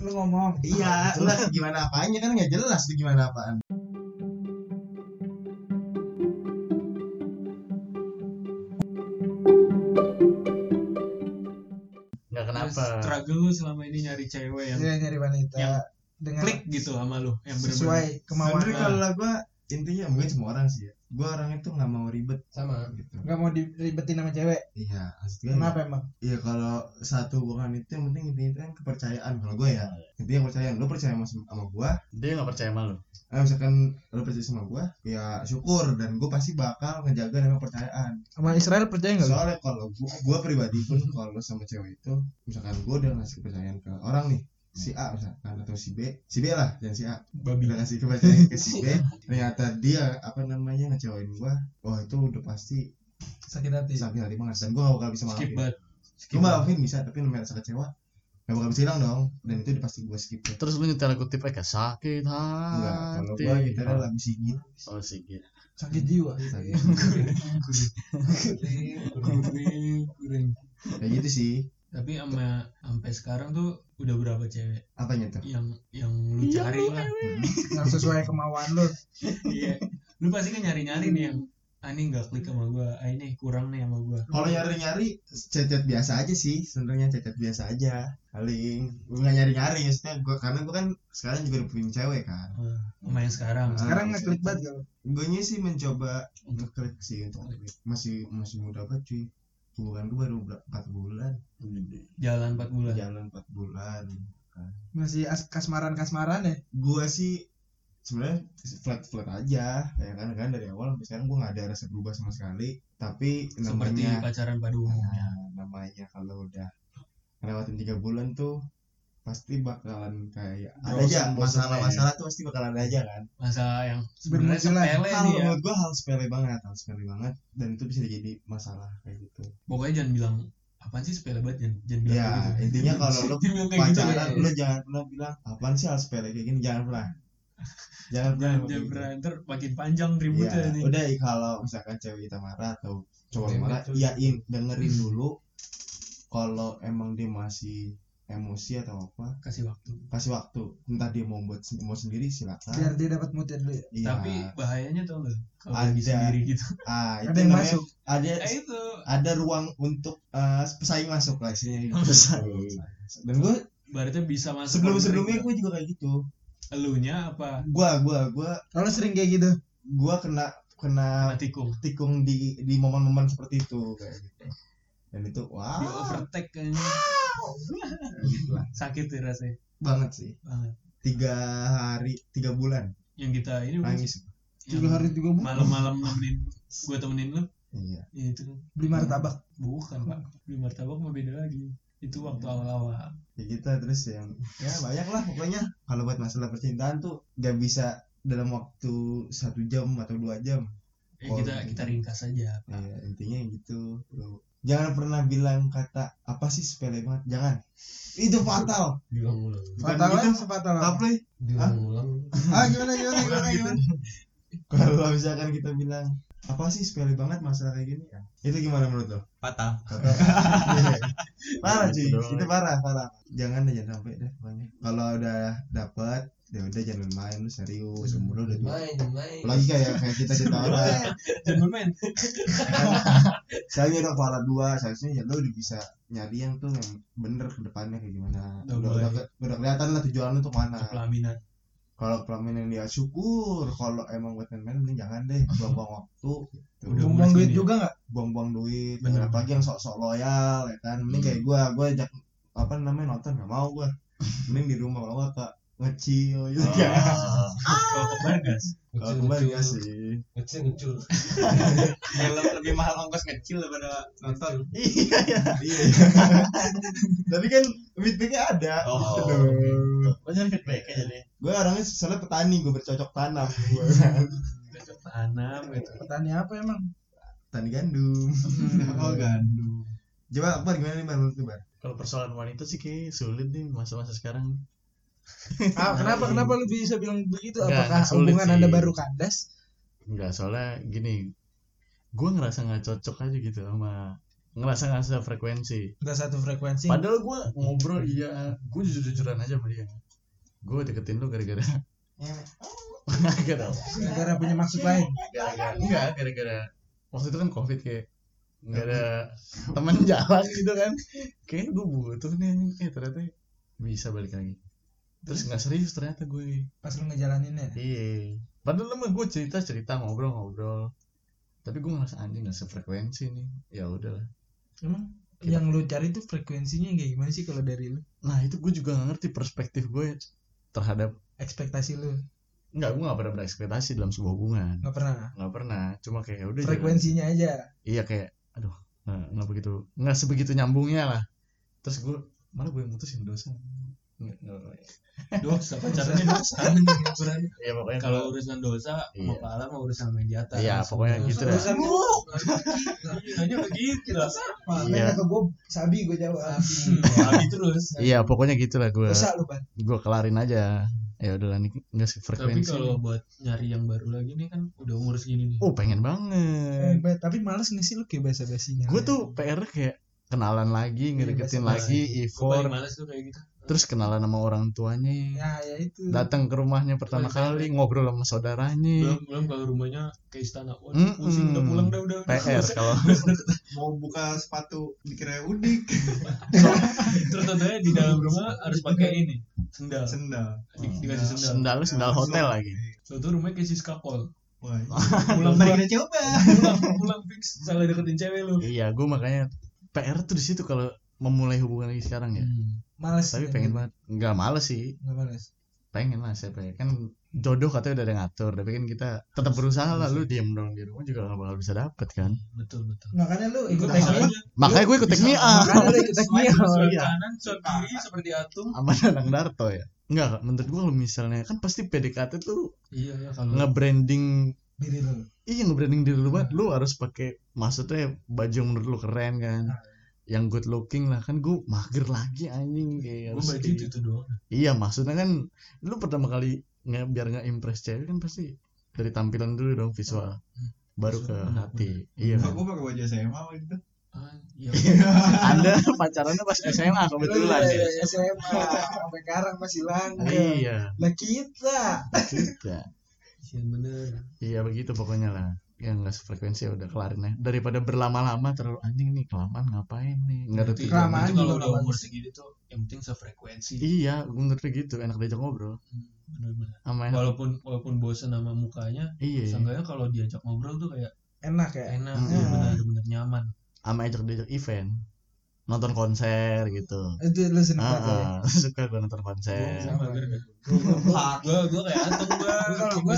lu ngomong. Iya enggak gimana apanya? Kan nggak jelas tuh gimana apaan. Nggak kenapa. struggle lu selama ini nyari cewek yang dia nyari wanita Yang dengan klik gitu sama lu yang bener-bener. sesuai kemauan sebenarnya Nah. kalau gua intinya mungkin semua orang sih ya gua orang itu nggak mau ribet sama. gitu. Nggak mau diribetin sama cewek? Iya maksudnya kenapa emang? Iya kalau satu hubungan itu yang penting intinya itu kan kepercayaan. Kalau gue ya intinya kepercayaan lo percaya sama, sama gue dia nggak percaya sama lu? Eh, misalkan lo percaya sama gue ya syukur dan gue pasti bakal ngejaga dengan kepercayaan. Sama Israel percaya nggak lu? soalnya kalau gue gue pribadi pun kalau sama cewek itu misalkan gue udah ngasih kepercayaan ke orang nih si A misalkan atau si B. Si B lah jangan si A. Babi. Udah ngasih kepercayaan ke si B. Ternyata dia apa namanya ngecewain gue wah itu udah pasti sakit hati. Sakit hati banget. Dan gue gak bakal bisa skip maafin. banget. Gue maafin bisa tapi namanya rasa kecewa gak bakal bisa hilang dong. Dan itu udah pasti gue skip. Ya. terus lu nyetel kutip kayak sakit enggak kalau hati. gue kita ada lagu sigit oh sakit jiwa. Sakit. Kuring, kuring. kayak gitu sih tapi sama sampai sekarang tuh udah berapa cewek? Apanya tuh? Yang yang lu cari lah. yang sesuai kemauan lu. Iya. Lu pasti kan nyari nyari nih yang ah ini nggak klik sama gua. Ah ini kurang nih sama gua. Kalau nyari nyari cecet biasa aja sih. Sebenarnya cecet biasa aja. Paling gue nggak nyari nyari maksudnya gue karena gue kan sekarang juga udah punya cewek kan. Ah, sama yang sekarang. Sekarang Ah, ngeklik banget kalau gue nya sih mencoba ngeklik sih untuk masih masih muda banget cuy hubungan gue baru empat bulan. Jalan 4 bulan? Jalan empat bulan masih as- kasmaran kasmaran ya? Gue sih sebenarnya flat flat aja. Ya kan kan dari awal sampai sekarang gue nggak ada rasa berubah sama sekali. Tapi seperti namanya pacaran pada umumnya. Nah, namanya kalau udah ngelewatin tiga bulan tuh pasti bakalan kayak ada aja masalah-masalah tuh pasti bakalan ada aja kan. Masalah yang sebenarnya sepele hal nih ya. menurut gue hal sepele banget hal sepele banget. Dan itu bisa jadi masalah kayak gitu. Pokoknya jangan bilang apaan sih sepele banget? Jangan, jangan bilang ya gitu. intinya kalau lo gitu pacaran ya. lo jangan pernah bilang apaan sih hal sepele kayak gini? Jangan pernah. Jangan pernah jangan gitu. pernah. Ntar makin panjang ributnya Ya, nih udah kalau misalkan cewek kita marah atau cowok marah, iyain dengerin dulu. Kalau emang dia masih emosi atau apa, kasih waktu kasih waktu. Entah dia mau buat sen- mau sendiri silakan. biar dia dapat moodnya dulu ya Iya. tapi bahayanya tau gak kalau Ada. lagi sendiri gitu ah, itu ada yang namanya- masuk Ada eh itu ada ruang untuk eh, pesaing masuk lah istilahnya. gitu. Pesaing. Dan gue berarti bisa masuk sebelum sebelumnya gue juga kayak gitu. elunya apa Gua gua gua kalau sering kayak gitu gua kena kena kena tikung tikung di di momen-momen seperti itu kayak gitu. Dan itu di wow, overtake kayaknya. Sakit ya rasanya? Banget sih. banget. Tiga hari tiga bulan. Yang kita ini nangis. sih? tiga hari tiga bulan? malam-malam nemenin gue temenin lu? Iya. Ya itu kan. Beli martabak. Bukan pak. Beli martabak mah beda lagi. Itu waktu awal-awal. Ya kita terus yang ya banyak lah pokoknya. Kalau buat masalah percintaan tuh gak bisa dalam waktu satu jam atau dua jam. Ya kita kita ringkas aja. Ya, intinya gitu. bro jangan pernah bilang kata apa sih sepele banget? Jangan. Itu fatal. Bilang ulang fatal gitu. kan sefatal apa? Apa? Bilang ulang ah gimana gimana gimana gimana? kalau misalkan kita bilang apa sih sepele banget masalah kayak gini? Ya. Itu gimana menurut lo? Fatal. parah cuy. Gitu itu parah parah. Jangan deh jangan sampai deh pokoknya. Kalau udah dapet ya udah jangan main lu serius. Umur lu udah tua main main. Lagi kayak kayak kita kita orang. Jangan main saya udah kepala dua seharusnya ya lu udah bisa nyari yang tuh yang bener ke depannya kayak gimana. Udah udah udah, udah kelihatan lah tujuan lu tuh mana pelaminan. Kalau pelaminan dia syukur kalau emang buat main-main mending jangan deh buang-buang waktu. Udah buang mulai duit juga nggak? Buang-buang duit Bener. apalagi yang sok-sok loyal ya kan. Mending kayak gua gua ajak apa namanya nonton gak mau gua. Mending di rumah kalau kak ngecil gitu. Oh. kan kalau ke Bargas kalau kembali ya sih. Ngecil ngecil. Film lebih mahal ongkos kecil daripada nonton. iya ya iya. Tapi kan feedbacknya ada. Oh. Aduh. banyak feedback aja deh. Gue orangnya soalnya petani gue bercocok tanam. Gua kan. cocok tanam gitu. Petani apa emang? Petani gandum. Oh gandum. coba apa gimana nih bar kalau persoalan wanita sih kayak sulit nih masa-masa sekarang ah, kenapa kenapa lu bisa bilang begitu? Nggak, apakah nggak sulit hubungan sih. anda baru kandas? Enggak, soalnya gini gue ngerasa nggak cocok aja gitu sama ngerasa nggak sefrekuensi. Enggak satu frekuensi. padahal gue ngobrol iya gue jujur jujuran aja sama dia. Gue deketin lu gara-gara. Gara-gara Negara punya maksud lain. gara-gara enggak gara-gara. Waktu itu kan covid kayak nggak ada teman jalan gitu kan. Kayak gue butuh nih eh ternyata bisa balik lagi terus nggak serius ternyata gue Pas lu ngejalaninnya. iya padahal mah gue cerita cerita ngobrol ngobrol tapi gue ngerasa anjing nggak sefrekuensi nih ya udahlah Emang yang lu cari tuh frekuensinya kayak gimana sih kalau dari lu? nah itu gue juga nggak ngerti perspektif gue terhadap Ekspektasi lu nggak gue nggak pernah berekspektasi dalam sebuah hubungan nggak pernah. nggak pernah cuma kayak ya udah jalan. Frekuensinya aja. iya kayak aduh nggak nggak begitu nggak sebegitu nyambungnya lah terus gue malah gue yang mutusin dosa dosa pacarannya dosa ya pokoknya kalau urusan dosa Iya. mau pahala mau urusan sama di atas Iya, pokoknya gitu dah. Urusan lu. hanya begitu lah Iya. Ke gue sabi gue jawab. Abi terus iya pokoknya gitulah gue Dosa lu ban. gue kelarin aja ya udahlah nih nggak tapi sefrekuensi kalau buat nyari yang baru lagi nih kan udah umur segini nih oh pengen banget Eh, tapi males nggak sih lu kayak basa basinya? gue tuh PR kayak kenalan lagi ngedeketin lagi kayak gitu. Terus kenalan sama orang tuanya. Ya ya itu. datang ke rumahnya pertama kali ngobrol sama saudaranya. Belum belum kalau rumahnya ke istana. Waduh, Mm-mm. pusing udah pulang dah udah udah. PR kalau. Mau buka sepatu dikira udik terus tentunya di dalam rumah harus pakai ini sendal. Sendal. Di- dikasih sendal. Sendalnya sendal hotel lagi. Suatu rumahnya kayak Siska Kol wah pulang mari pulang. kita coba. Pulang pulang fix. Salah deketin cewek lu. Iya gue makanya PR tuh di situ kalau memulai hubungan lagi sekarang ya Males. tapi pengen banget nggak males sih Nggak males. pengen lah siapa ya kan jodoh katanya udah ada yang ngatur tapi kan kita tetap berusaha lah lu diem dong di rumah juga gak bakal bisa dapet kan betul betul Makanya lu ikut Ikut teknik. aja. makanya gue ikut teknik ah Makanya lu ikut teknik. Oh, iya. kanan kiri seperti atung sama Danang Darto ya Enggak, menurut gue kalau misalnya kan pasti PDKT tuh iya ya kalau nge-branding Diri lu. iya nge-branding diri lu banget. Lu harus pakai maksudnya baju yang menurut lu keren kan yang good looking lah. Kan gue mager lagi anjing. Kayak gue harus baju itu gitu. tuh doang. Iya maksudnya kan lu pertama kali nge biar nggak impress cewek kan pasti dari tampilan dulu dong visual. Baru ke hati. Iya. Kok gue pakai baju SMA waktu itu. Ah, iya anda pacarannya pas SMA kebetulan. Lu ya SMA sampai sekarang masih langgeng. iya. Lah kita. kita iya bener. Iya begitu pokoknya lah. Yang nggak sefrekuensi ya udah kelarin ya. Daripada berlama-lama terlalu anjing nih kelamaan ngapain nih? Nggak ada Kelamaan kalau udah umur segini tuh yang penting sefrekuensi. Iya gue ngerti gitu enak diajak ngobrol. Hmm, bener-bener walaupun walaupun bosan sama mukanya iya. seenggaknya kalau diajak ngobrol tuh kayak Enak ya. enak Hmm. ya, bener-bener nyaman. Sama ajak diajak event nonton konser gitu. Itu lu seneng banget ya. ah, ah, suka gue nonton konser. Sama. Gue gue gue kayak atung gue gue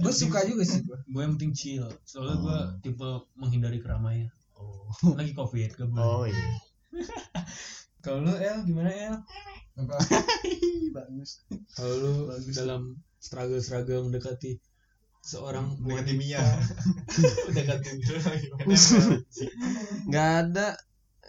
gue suka juga sih gue. gue yang penting chill. Soalnya gue Oh. tipe menghindari keramaian. Oh, lagi covid gue oh iya. Kalau lu El gimana El? Bagus. Kalau lu dalam struggle struggle mendekati seorang Mendekati Mia. mendekati nggak ada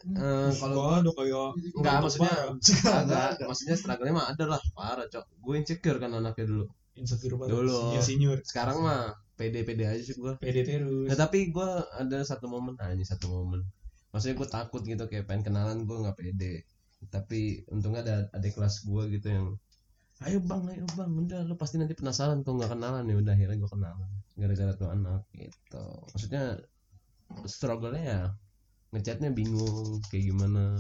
Eh, kalau kalau ada kayak nggak maksudnya parah. nggak maksudnya struggle-nya mah ada lah. Parah cok. Gue insecure kan anaknya dulu. Insecure banget Dulu. insinyur sekarang mah pede pede aja sih gue pede terus. Nah, tapi gue ada satu momen ah ini satu momen. Maksudnya gue takut gitu kayak pengen kenalan gue nggak pede. Tapi untungnya ada adik kelas gue gitu yang ayo bang ayo bang udah lu pasti nanti penasaran tuh nggak kenalan. Ya udah akhirnya gue kenalan gara-gara tuh anak gitu. Maksudnya struggle-nya ya ngechatnya bingung kayak gimana.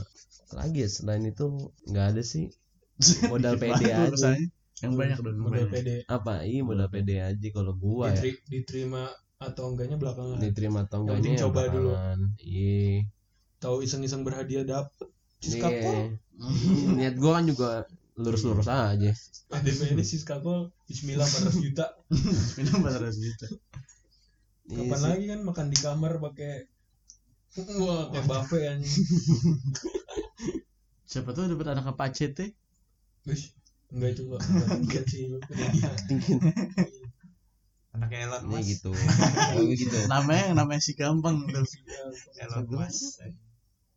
Lagi ya selain itu nggak ada sih. Modal pede aja. yang banyak dong yang modal banyak. pede. Apa? Iya modal pede aja kalau gua ya. Diteri- diterima atau enggaknya belakangan. Diterima atau Yang enggaknya penting ya coba dulu. iya. Tahu iseng-iseng berhadiah dapet. Siska Iya. Niat gua kan juga lurus-lurus aja. PDP Siska Kol Bismillah 400 juta. Minum 400 juta. Iya kapan lagi kan makan di kamar pakai wah kayak buffet anjing. Siapa tuh dapat anak apa teh Wih, enggak itu kok enggak. sih lu ketinggian. Anak Elon Mas. gitu. Kalau gitu. Namanya yang namanya si gampang. Tuh Elon Mas.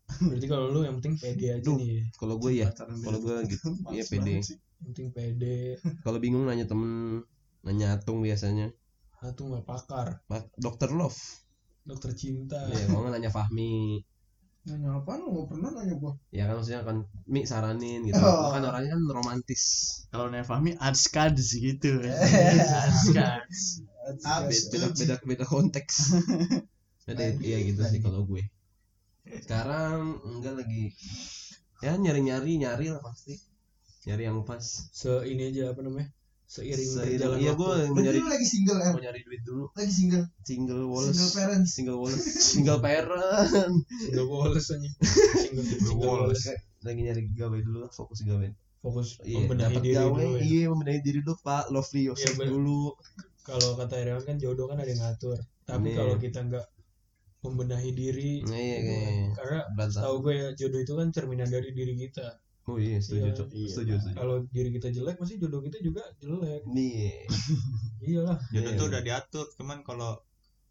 berarti kalau lu yang penting pede aja Duh. nih. kalau gue ya kalau gue gitu iya pede. yang penting pede. Kalau bingung nanya temen nanya atung biasanya. Ah tuh nggak pakar. Pak dokter love dokter cinta Iya, kalau nggak nanya Fahmi. Nanya apa lu gak pernah nanya gua. Ya kan maksudnya kan Mi saranin gitu. Oh. Kan orangnya kan romantis. Kalau Naya Fahmi adskads gitu. adskads. Ah, beda beda beda konteks. Beda iya gitu sih kalau gue. Sekarang enggak lagi ya nyari-nyari nyari lah pasti. Nyari yang pas. se ini aja apa namanya seiring Seiring- berjalan Iya waktu. gue nyari lu lagi single ya? mau nyari duit dulu. Lagi single. Single Wallace. Single parents. Single Wallace. Single parent. single Wallace aja single, single Wallace Lagi nyari gawe dulu lah, fokus gawe. fokus Iya, membenahi diri gawe. dulu ya. Iya, membenahi diri dulu, Pak. Lovely yourself bener. dulu. kalau kata Irian kan jodoh kan ada yang ngatur tapi Nih. kalau kita nggak membenahi diri Nah, iya, gitu kan. kayak karena berantem. tahu gue ya jodoh itu kan cerminan dari diri kita Oh iya, setuju, Iya. Cok. Iya. Setuju, setuju. kalau diri kita jelek pasti jodoh kita juga jelek Nih. iyalah Jodoh Iya. tuh udah diatur, cuman kalau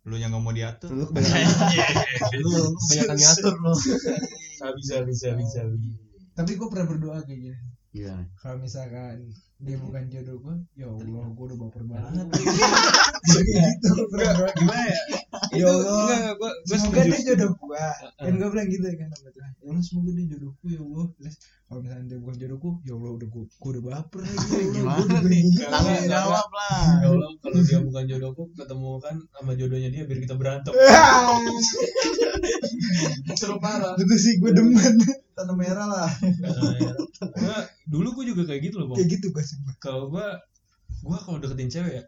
lu yang nggak mau diatur. Lu kebanyakan lu kebanyakan ngatur lu. sabi sabi sabi sabi Tapi gua pernah berdoa kayak gini. Iya. Kalau misalkan dia bukan jodoh gua, ya Allah, gua udah baper banget. gitu, pernah berdoa. gimana ya? Ya Allah. enggak enggak gue gue semoga dia jodoh gua. Kan gua bilang gitu kan sama Tuhan ya Allah semoga dia jodohku ya Allah. Terus kalau misalnya dia bukan jodohku ya Allah udah gua, gua udah baper lagi. Gimana nih? Tanggung jawab lah. ya Allah kalau dia bukan jodohku ketemu kan sama jodohnya dia biar kita berantem. Seru parah. Itu sih gua demen tanah merah lah Gua, dulu gue juga kayak gitu loh Bang. kayak gitu gua sih kalau gua gua kalau deketin cewek ya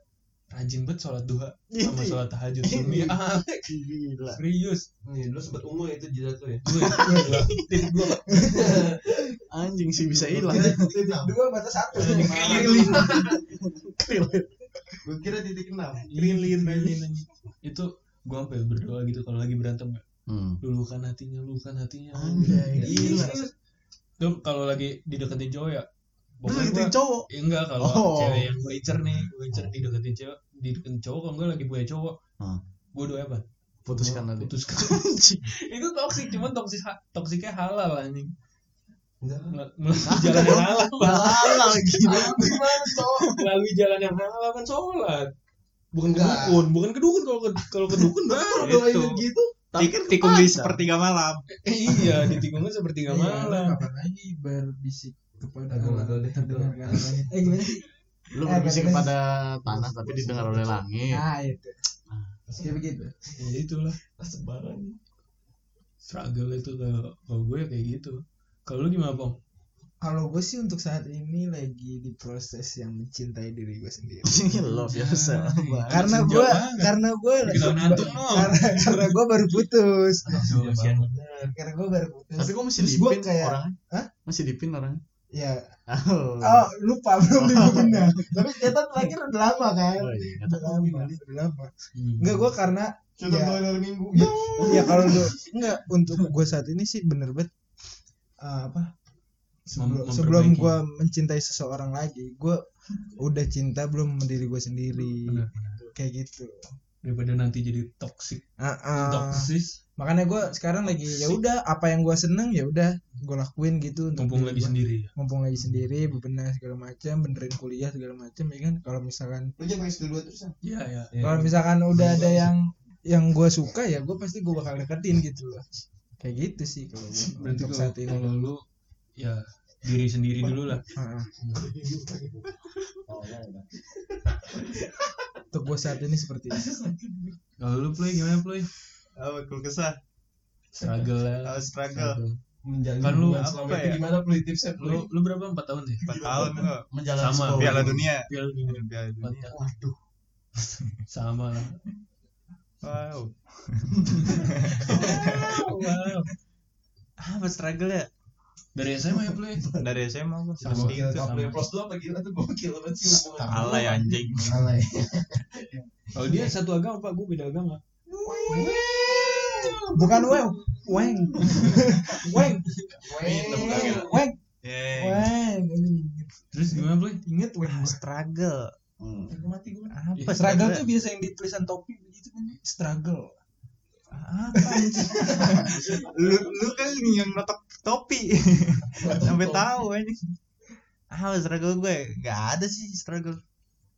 rajin banget sholat duha Iya, sama sholat tahajud demi ah Gila. serius Nih, lu sempat ungu ya itu jidat lu ya. gue titik dua. Anjing sih bisa hilang. titik dua batas satu Gue kira titik enam. lilin lilin anjing. itu gua sampai berdoa gitu kalau lagi berantem ya Hmm. lulukan hatinya lulukan hatinya Anjay, Iya, gila. serius. tuh kalau lagi dideketin cowok ya pokoknya itu gua- cowok. Ya, enggak kalau Oh. cewek yang gue incer nih gue incer dideketin cewek dideketin cowok kalau enggak lagi punya cowok Hmm. gue doa apa Putuskan nanti. putuskan itu toksik cuman toksik toksiknya halal anjing Enggak. Melalui jalan yang halal Halal gila. melalui jalan yang halal kan sholat bukan ke Enggak. dukun bukan ke dukun kalau kalau ke dukun baru Itu. gitu Tik- tikung di sepertiga malam. Eh, iya ditikungnya sepertiga malam. kapan lagi berbisik kepada terdengar eh gimana sih? Lu Eh, berbisik kepada tanah tapi didengar oleh langit. ah itu. Ya begitu. Ya itulah. Sebaran struggle itu kalau gue ya kayak gitu. Kalau lu gimana pong kalau gue sih untuk saat ini lagi di proses yang mencintai diri gue sendiri Love yourself. karena senja gue banget. karena gue ngantuk, no. karena karena gue baru putus kasihan. karena gue baru putus Tapi kok masih dipin kayak- orangnya? Hah? Masih dipin orangnya? ya Oh. oh lupa belum dipindah tapi kita terakhir udah lama kan Oh iya. udah lama udah lama Hmm. enggak gue karena Contoh Ya. dari minggu. ya kalau enggak untuk gue saat ini sih bener banget uh, apa sebelum sebelum gue mencintai seseorang lagi gue udah cinta belum sama diri gue sendiri Benar, kayak gitu. Daripada nanti jadi toxic. Ah, ah. toksis makanya gue sekarang lagi ya udah apa yang gue seneng ya udah gue lakuin gitu untuk mumpung lagi gua. sendiri ya. Mumpung lagi sendiri bebenah segala macam benerin kuliah segala macam ya kan? Kalau misalkan Lu jangan terus. ah. iya ya kalau misalkan udah ada yang yang gue suka ya gue pasti gue bakal deketin gitu loh. Kayak gitu sih kalau untuk saat ini. kalau lu ya diri sendiri dulu lah Ah, ah. untuk gue saat ini seperti itu kalau lu play gimana play Apa keluh kesah? struggle lah Oh, struggle. menjalin Kan lu apa ya? gimana play tipsnya lu lu berapa empat tahun ya 4 tahun. Menjalani Sama. sekolah. Piala dunia. Piala Dunia. Piala Empat dunia. tahun. sama lah Wow. wow Apa struggle ya? Dari SMA ya play Dari SMA gua. Sama. Gitu. Sama. plus dua apa gila tuh? Gokil banget sih hubungan Alay anjing. alay. Kalau dia satu agama pak gue beda agama. Bukan weng. Weng. Weng. Weng. weng. Weng. Terus gimana play inget weng. Struggle. Hmm. mati gue Apa struggle tuh biasa yang di tulisan topi begitu kan? Struggle lu? Lu kan yang notok topi. Sampai tahu anjing ah struggle gue. Nggak ada sih struggle.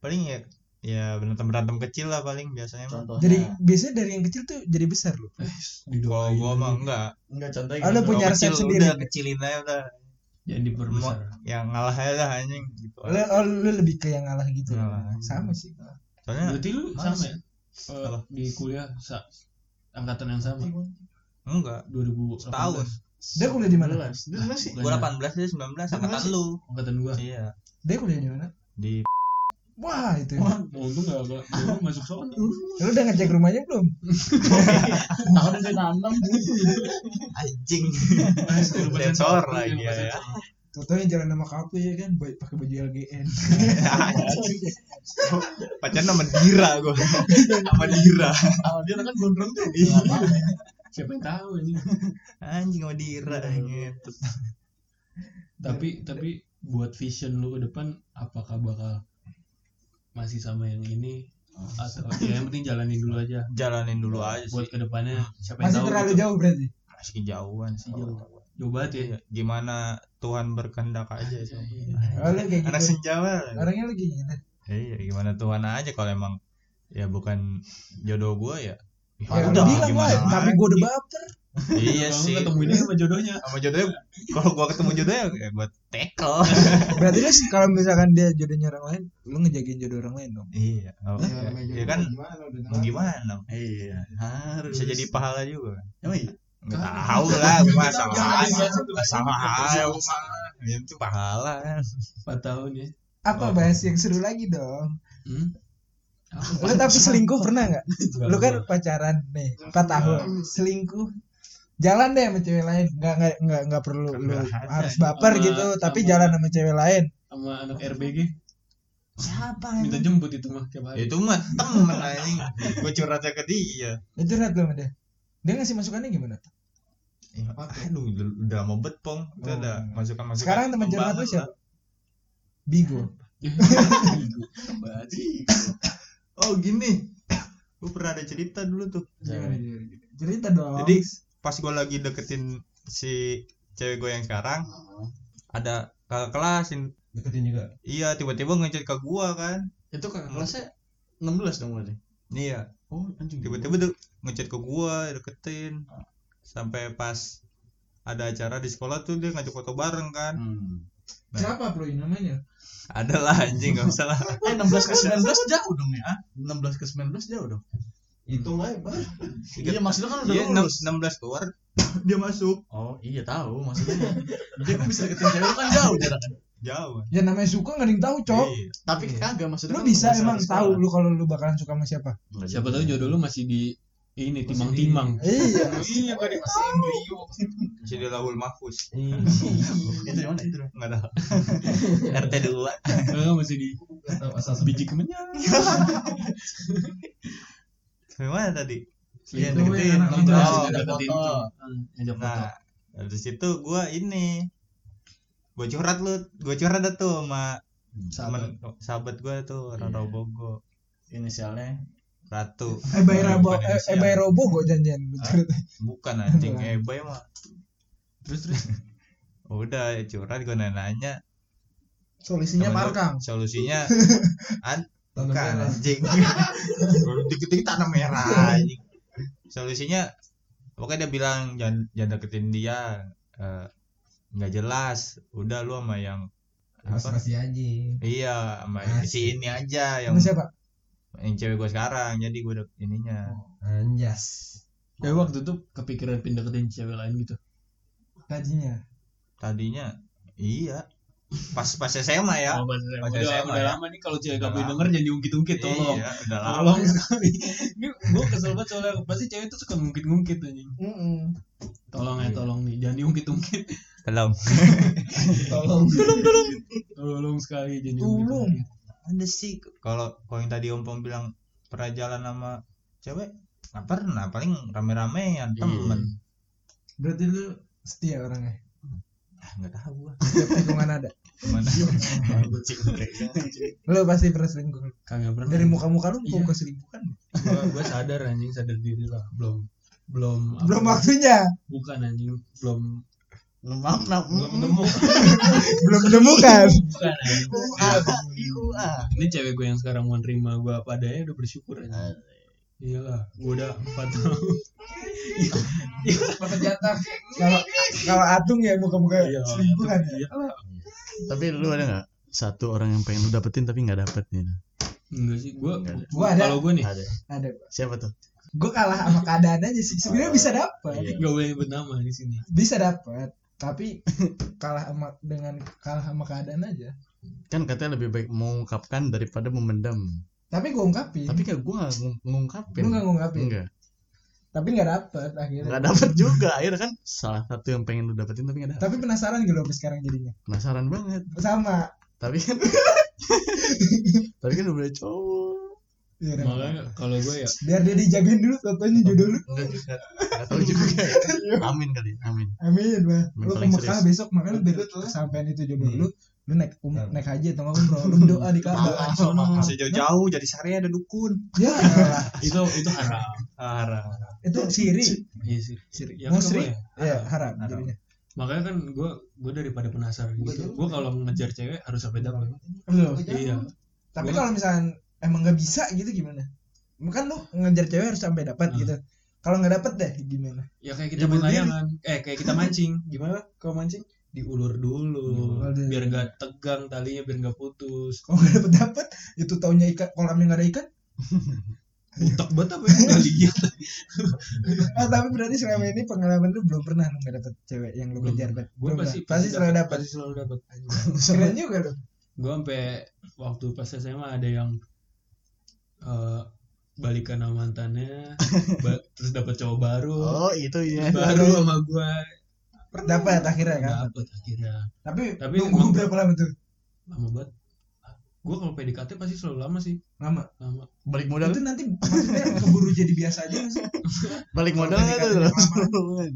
Paling ya ya berantem berantem kecil lah paling biasanya contohnya? Jadi biasanya dari yang kecil tuh jadi besar loh. kalau didoain gua mah enggak enggak contohnya Ah, lu gini, punya Kalau resep sendiri. udah kecilin aja udah. Jangan diperbesar. Yang ngalah aja dah anjing gitu. Lu, oh, lu lebih ke yang ngalah gitu. Ngalah. Sama sih. soalnya berarti lu sama ya? Eh, di kuliah sa angkatan yang sama? Enggak. 2018 tahun Dia kuliah di mana? Dia mana sih? Gua 18 dia 19 angkatan lu. Angkatan gua. Iya. Dia kuliah di mana? di Wah, itu. Wah, mau untung gak, gak, gua masuk sono Lu udah ngecek rumahnya belum? tahun udah nanam anjing. Sensor lagi ya Contohnya jalan sama kafe ya kan, ba- pakai baju LGN. pacaran sama Dira gua. Sama Dira. Dia kan gondrong tuh. Siapa yang tahu ini? Anjing sama Dira gitu tapi tapi buat vision lu ke depan apakah bakal masih sama yang ini? Atau ya yang penting jalanin dulu aja. Jalanin dulu aja sih. buat ke depannya siapa yang Masih tahu terlalu gitu. jauh berarti. masih kejauhan sih. Jauh banget ya Iya, gimana Tuhan berkehendak aja sih. Oh, lu kayak anak gitu. senjawa Orangnya lagi gitu. iya gimana Tuhan aja kalau emang ya bukan jodoh gua ya. Ya udah, udah bilang gimana lah, tapi gue udah baper. iya sih. ketemu ini sama jodohnya. Sama jodohnya kalau gua ketemu jodohnya ya gua tackle. Berarti lu kalau misalkan dia jodohnya orang lain, lu ngejagain jodoh orang lain dong. iya. Oh, Ya, ya, ya kan? gimana mau gimana? Iya harus. Bisa jadi pahala juga. Kan emang iya nggak tahu lah gua mah sama aja. sama aja itu pahala. Kan 4 tahun ya. Apa bahas yang seru lagi dong? hmm? Lu tapi selingkuh pernah nggak? Enggak, Lu kan pacaran nih 4 tahun, selingkuh. Jalan deh sama cewek lain, nggak nggak nggak nggak perlu. Lu ada. harus baper Sama- gitu, tapi sama- jalan sama cewek lain. sama anak RBG Siapa minta jemput itu mah tiap hari. Itu mah temen anjing. Gua curhatnya ke dia. Itu rat lu sama dia. Dia ngasih masukannya gimana? Ya, aduh udah, mau betpong itu Oh. ada masukan masukan Sekarang teman curhat lu siapa? Bigo. oh gini. Gue pernah ada cerita dulu tuh. Cerita dong. jadi pas gue lagi deketin si cewek gue yang sekarang ada kakak kelas yang deketin juga? Iya tiba-tiba ngechat ke gue kan. Itu kakak kelasnya 16 dong berarti? Iya. Oh anjing. Tiba-tiba tuh ngechat ke gue deketin sampai pas ada acara di sekolah tuh dia ngajak foto bareng kan. Hmm. Siapa bro ini namanya? ada lah anjing gak usah lah. Eh 16 ke 19 jauh dong ya? Ah 16 ke 19 jauh dong? Hitung aja bang iya maksudnya kan udah dia lulus. 16 keluar. Dia masuk. Oh iya tahu maksudnya. Dia kan bisa deketin cewek kan jauh jaraknya. Jauh. Ya namanya suka nggak ada yang tahu, Cok. Iya. tapi kagak maksudnya Lu kan bisa emang tahu lu kalau lu bakalan suka sama siapa? Siapa tahu jodoh lu masih di ini timang-timang Iya. iya kan masih di Laul Mahfuz. Itu yang mana itu? Dong nggak tahu. RT 2 Eh, masih di biji kemenyan. Gimana tadi? Iya, deketin. ngajak Deketin Nah, dari situ gua ini. Gua curhat lu, gua curhat dah tuh sama temen sahabat gua tuh orang Iya. Robogo, inisialnya Ratu. Eh bay Rabo Bukan eh, Indonesia. eh bay Robo kok janjian cerita. Bukan anjing, eh bay mah. terus terus Udah curhat gua nanya Solusinya markang. Solusinya an bukan anjing. Dikit-dikit tanam merah anjing. Solusinya pokoknya dia bilang jangan jangan deketin dia eh, nggak jelas. Udah lu sama yang mas apa? masih aja Iya, sama si ini aja yang Sama siapa? Yang cewek gue sekarang jadi gue udah ininya. Anjas. Ya waktu itu kepikiran pindah ke cewek lain gitu? Gajinya. tadinya iya. Pas pas SMA ya. Oh, pas Pas udah, SMA udah ya. lama nih kalau cewek lama. denger jangan diungkit-ungkit tolong. iya udah lama. Tolong sekali. Ini gue kesel banget soalnya pasti cewek tuh suka ngungkit-ngungkit anjing. Tolong ya tolong nih jangan diungkit-ungkit. Belum tolong. Tolong sekali jangan Tolong. Ada sih kalau kalau yang tadi om pom bilang pernah jalan sama cewek nggak pernah paling rame-ramean temen Berarti lu setia orangnya. ah nggak tahu gua Setiap tikungan ada. gimana Lu pasti pernah selingkuh. kagak pernah Dari muka-muka lu Iya. kok keselingkuhan. gua, gua sadar anjing sadar diri lah belum belum Belum apa, waktunya. bukan anjing belum Maaf, maaf. belum nemu belum menemukan bukan. IUA. ini cewek gue yang sekarang mau nerima gue apa adanya udah bersyukur aja iyalah gue udah empat tahun dapat jatah kalau kalau atung ya muka-muka Iya, selingkuhan ya iya. Tapi lu ada nggak satu orang yang pengen lu dapetin tapi nggak dapet nih? enggak sih gue Nggak ada. Gua ada. kalau gue nih Ada. ada Siapa tuh? gue kalah sama keadaan aja sih sebenarnya bisa dapat Iya. nggak boleh nyebut nama di sini bisa dapat tapi kalah sama dengan kalah sama keadaan aja Kan katanya lebih baik mengungkapkan daripada memendam. tapi gue ungkapin Tapi kayak gue ngung- ngungkapin. gue nggak ngungkapin Enggak. tapi nggak dapet akhirnya Nggak dapet juga. Akhirnya kan salah satu yang pengen lu dapetin tapi nggak dapet. tapi penasaran gitu sampai sekarang jadinya Penasaran banget. sama Tapi kan tapi kan udah cowok. Ya, udah. makanya kalau gue ya biar dia dijagain dulu fotonya jodoh lu. Enggak juga. Enggak tahu juga. Amin kali. Amin. amin bah Amin, lu ke Mekah besok makanya biar kesampaian itu jodoh lu. Lu naik um, naik haji atau nggak umroh lu berdoa di Ka'bah sono Masih jauh-jauh jadi syariah ada dukun. ya. Itu itu haram. Arah. itu siri. Iya siri. Yang kedua musri ya? Ya haram Haram. jadinya. Makanya kan gue gue daripada penasaran gitu gue kalau ngejar cewek harus sampai dapat iya. Tapi kalau misalnya emang nggak bisa gitu gimana? Kan lu ngejar cewek harus sampai dapat Hmm. gitu. Kalau nggak dapet deh gimana? Ya kayak kita Ya, main layangan eh kayak kita mancing. Gimana? Kalau mancing? Diulur dulu Diulur. biar nggak tegang talinya biar nggak putus. Kalau nggak dapet dapet itu taunya ikan kolamnya nggak ada ikan? Butak banget apa ya? Nggak lihat. Ah, tapi berarti selama ini pengalaman lu belum pernah lu nggak dapet cewek yang lu kejar bet gue pasti pasti selalu dapet pasti selalu dapat keren juga lu. Gue sampai waktu pas SMA ada yang eh, balikan sama mantannya ba- terus dapat cowok baru. Oh, itu ya. baru sama gue dapat akhirnya kan? Dapet akhirnya. Tapi, Tapi nunggu emang- berapa lama tuh? Lama banget. Gue kalau PDKT pasti selalu lama sih. Lama? Lama. Balik modal. itu nanti maksudnya keburu jadi biasa aja sih? Balik modal tuh? PDKT langsung?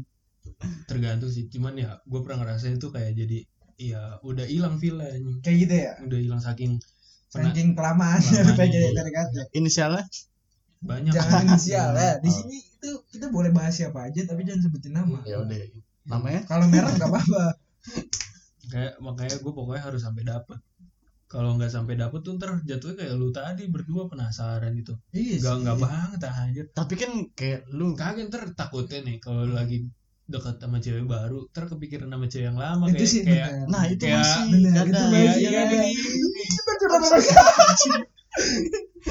tergantung sih. Cuman ya gue pernah ngerasain itu kayak jadi ya udah hilang feelnya kayak gitu ya? Udah hilang saking pernah. Saking kelamaan. Iya. PDKT Inisialnya? Banyak. Jangan inisial ya. Di Oh. sini itu kita boleh bahas siapa aja tapi jangan sebutin nama. Ya udah. Namanya? kalau merah nggak apa-apa. Kayak makanya gue pokoknya harus sampai dapet. Kalau nggak sampai dapet tuh ntar jatuhnya kayak lu tadi berdua penasaran gitu. Iya nggak nggak banget anjir. Tapi kan kayak lu kagak ntar takutnya nih kalau lagi dekat sama cewek baru ntar kepikiran sama cewek yang lama itu kayak sih kayak bener. Nah itu Kayak- masih Bener, kadang. itu Iya, masih iya, iya.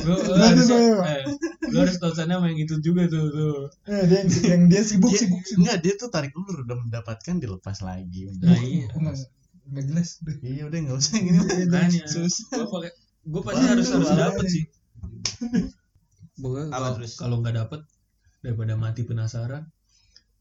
lu, lu Bener, harus eh, lu harus tahu sana sama yang itu juga tuh tuh Eh, dia yang, yang dia sibuk Dia, sibuk sibuk enggak dia tuh tarik ulur udah mendapatkan dilepas lagi. nah iya nggak nggak jelas. Iya udah nggak usah gini. Susah. gue pakai gue pasti harus harus dapet sih pokoknya kalau nggak dapet daripada mati penasaran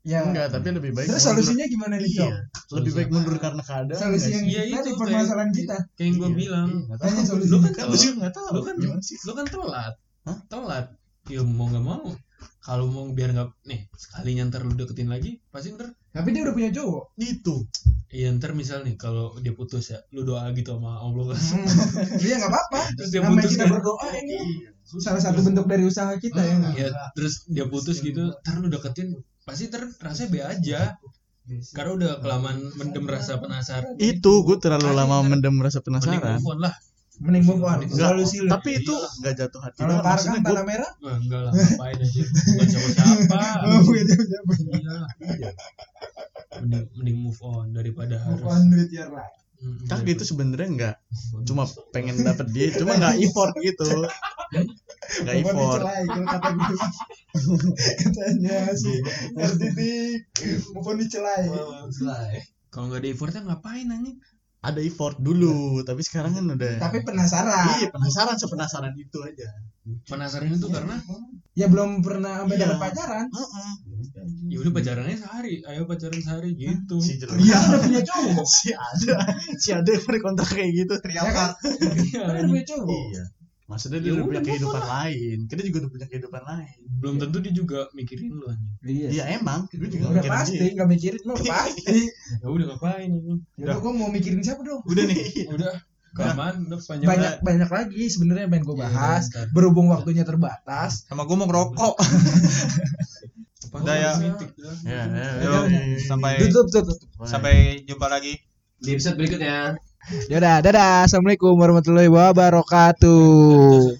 ya Enggak, tapi lebih baik terus mundur. solusinya gimana nih Cok? Iya. Lebih baik mundur karena keadaan. solusi yang? Iya, tadi itu permasalahan kita kayak yang gue Iya, bilang iya, tanya solusi lu kan Kan lu juga nggak tahu. lu kan Gimana sih? lu kan telat Hah? telat ya mau nggak mau kalau mau biar nggak nih sekalinya ntar lu deketin lagi pasti ntar tapi dia udah punya cowok Itu. iya ntar misal nih kalau dia putus ya lu doa gitu sama Allah kan dia nggak apa-apa terus dia putus kita kan berdoa ini salah satu bentuk dari usaha kita ya nggak? ya terus dia putus gitu ntar lu deketin pasti ntar rasanya be aja. Karena udah kelamaan mendem rasa penasaran. Itu gue terlalu lama mendem rasa mending penasaran. move on lah. Mending move on. Solusi tapi itu nggak jatuh hati. kalau parkang tanah merah? Enggak lah ngapain aja. Bukan siapa siapa mending, mending move on daripada move harus on with your life Mm, Kagak daripada- itu sebenarnya nggak cuma pengen dapet dia, cuma nggak effort gitu. Nggak effort. kalau kata gue katanya si Erdidik move on dicelai kalau nggak ada effortnya ngapain anjing Ada effort dulu, tapi sekarang kan udah. tapi penasaran Iya penasaran sepenasaran itu aja. penasaran itu karena ya belum pernah sampai Iya. dapat pacaran Heeh. ya udah pacarannya sehari ayo pacaran sehari gitu Si jelek. kan udah punya cowok si ada, si ada yang berkontrak kayak gitu. ya kan Iya, kan udah punya cowok Iya. Maksudnya dia Ya udah punya kehidupan lain. Kita juga udah punya kehidupan lain. belum tentu dia juga mikirin lu anjing Iya emang. Gue juga udah mikirin pasti dia. nggak mikirin mah udah pasti ya udah ngapain anjing udah gue mau mikirin siapa dong Udah nih. udah kelamaan udah panjang banyak banyak lagi sebenarnya yang pengen gue Iya, bahas bentar. berhubung waktunya terbatas Sama gue mau ngerokok. Udah ya. Ya, ya, ya. sampai Tutup, tutup. sampai jumpa lagi. Di episode berikutnya. Dadah, dadah. Assalamualaikum warahmatullahi wabarakatuh.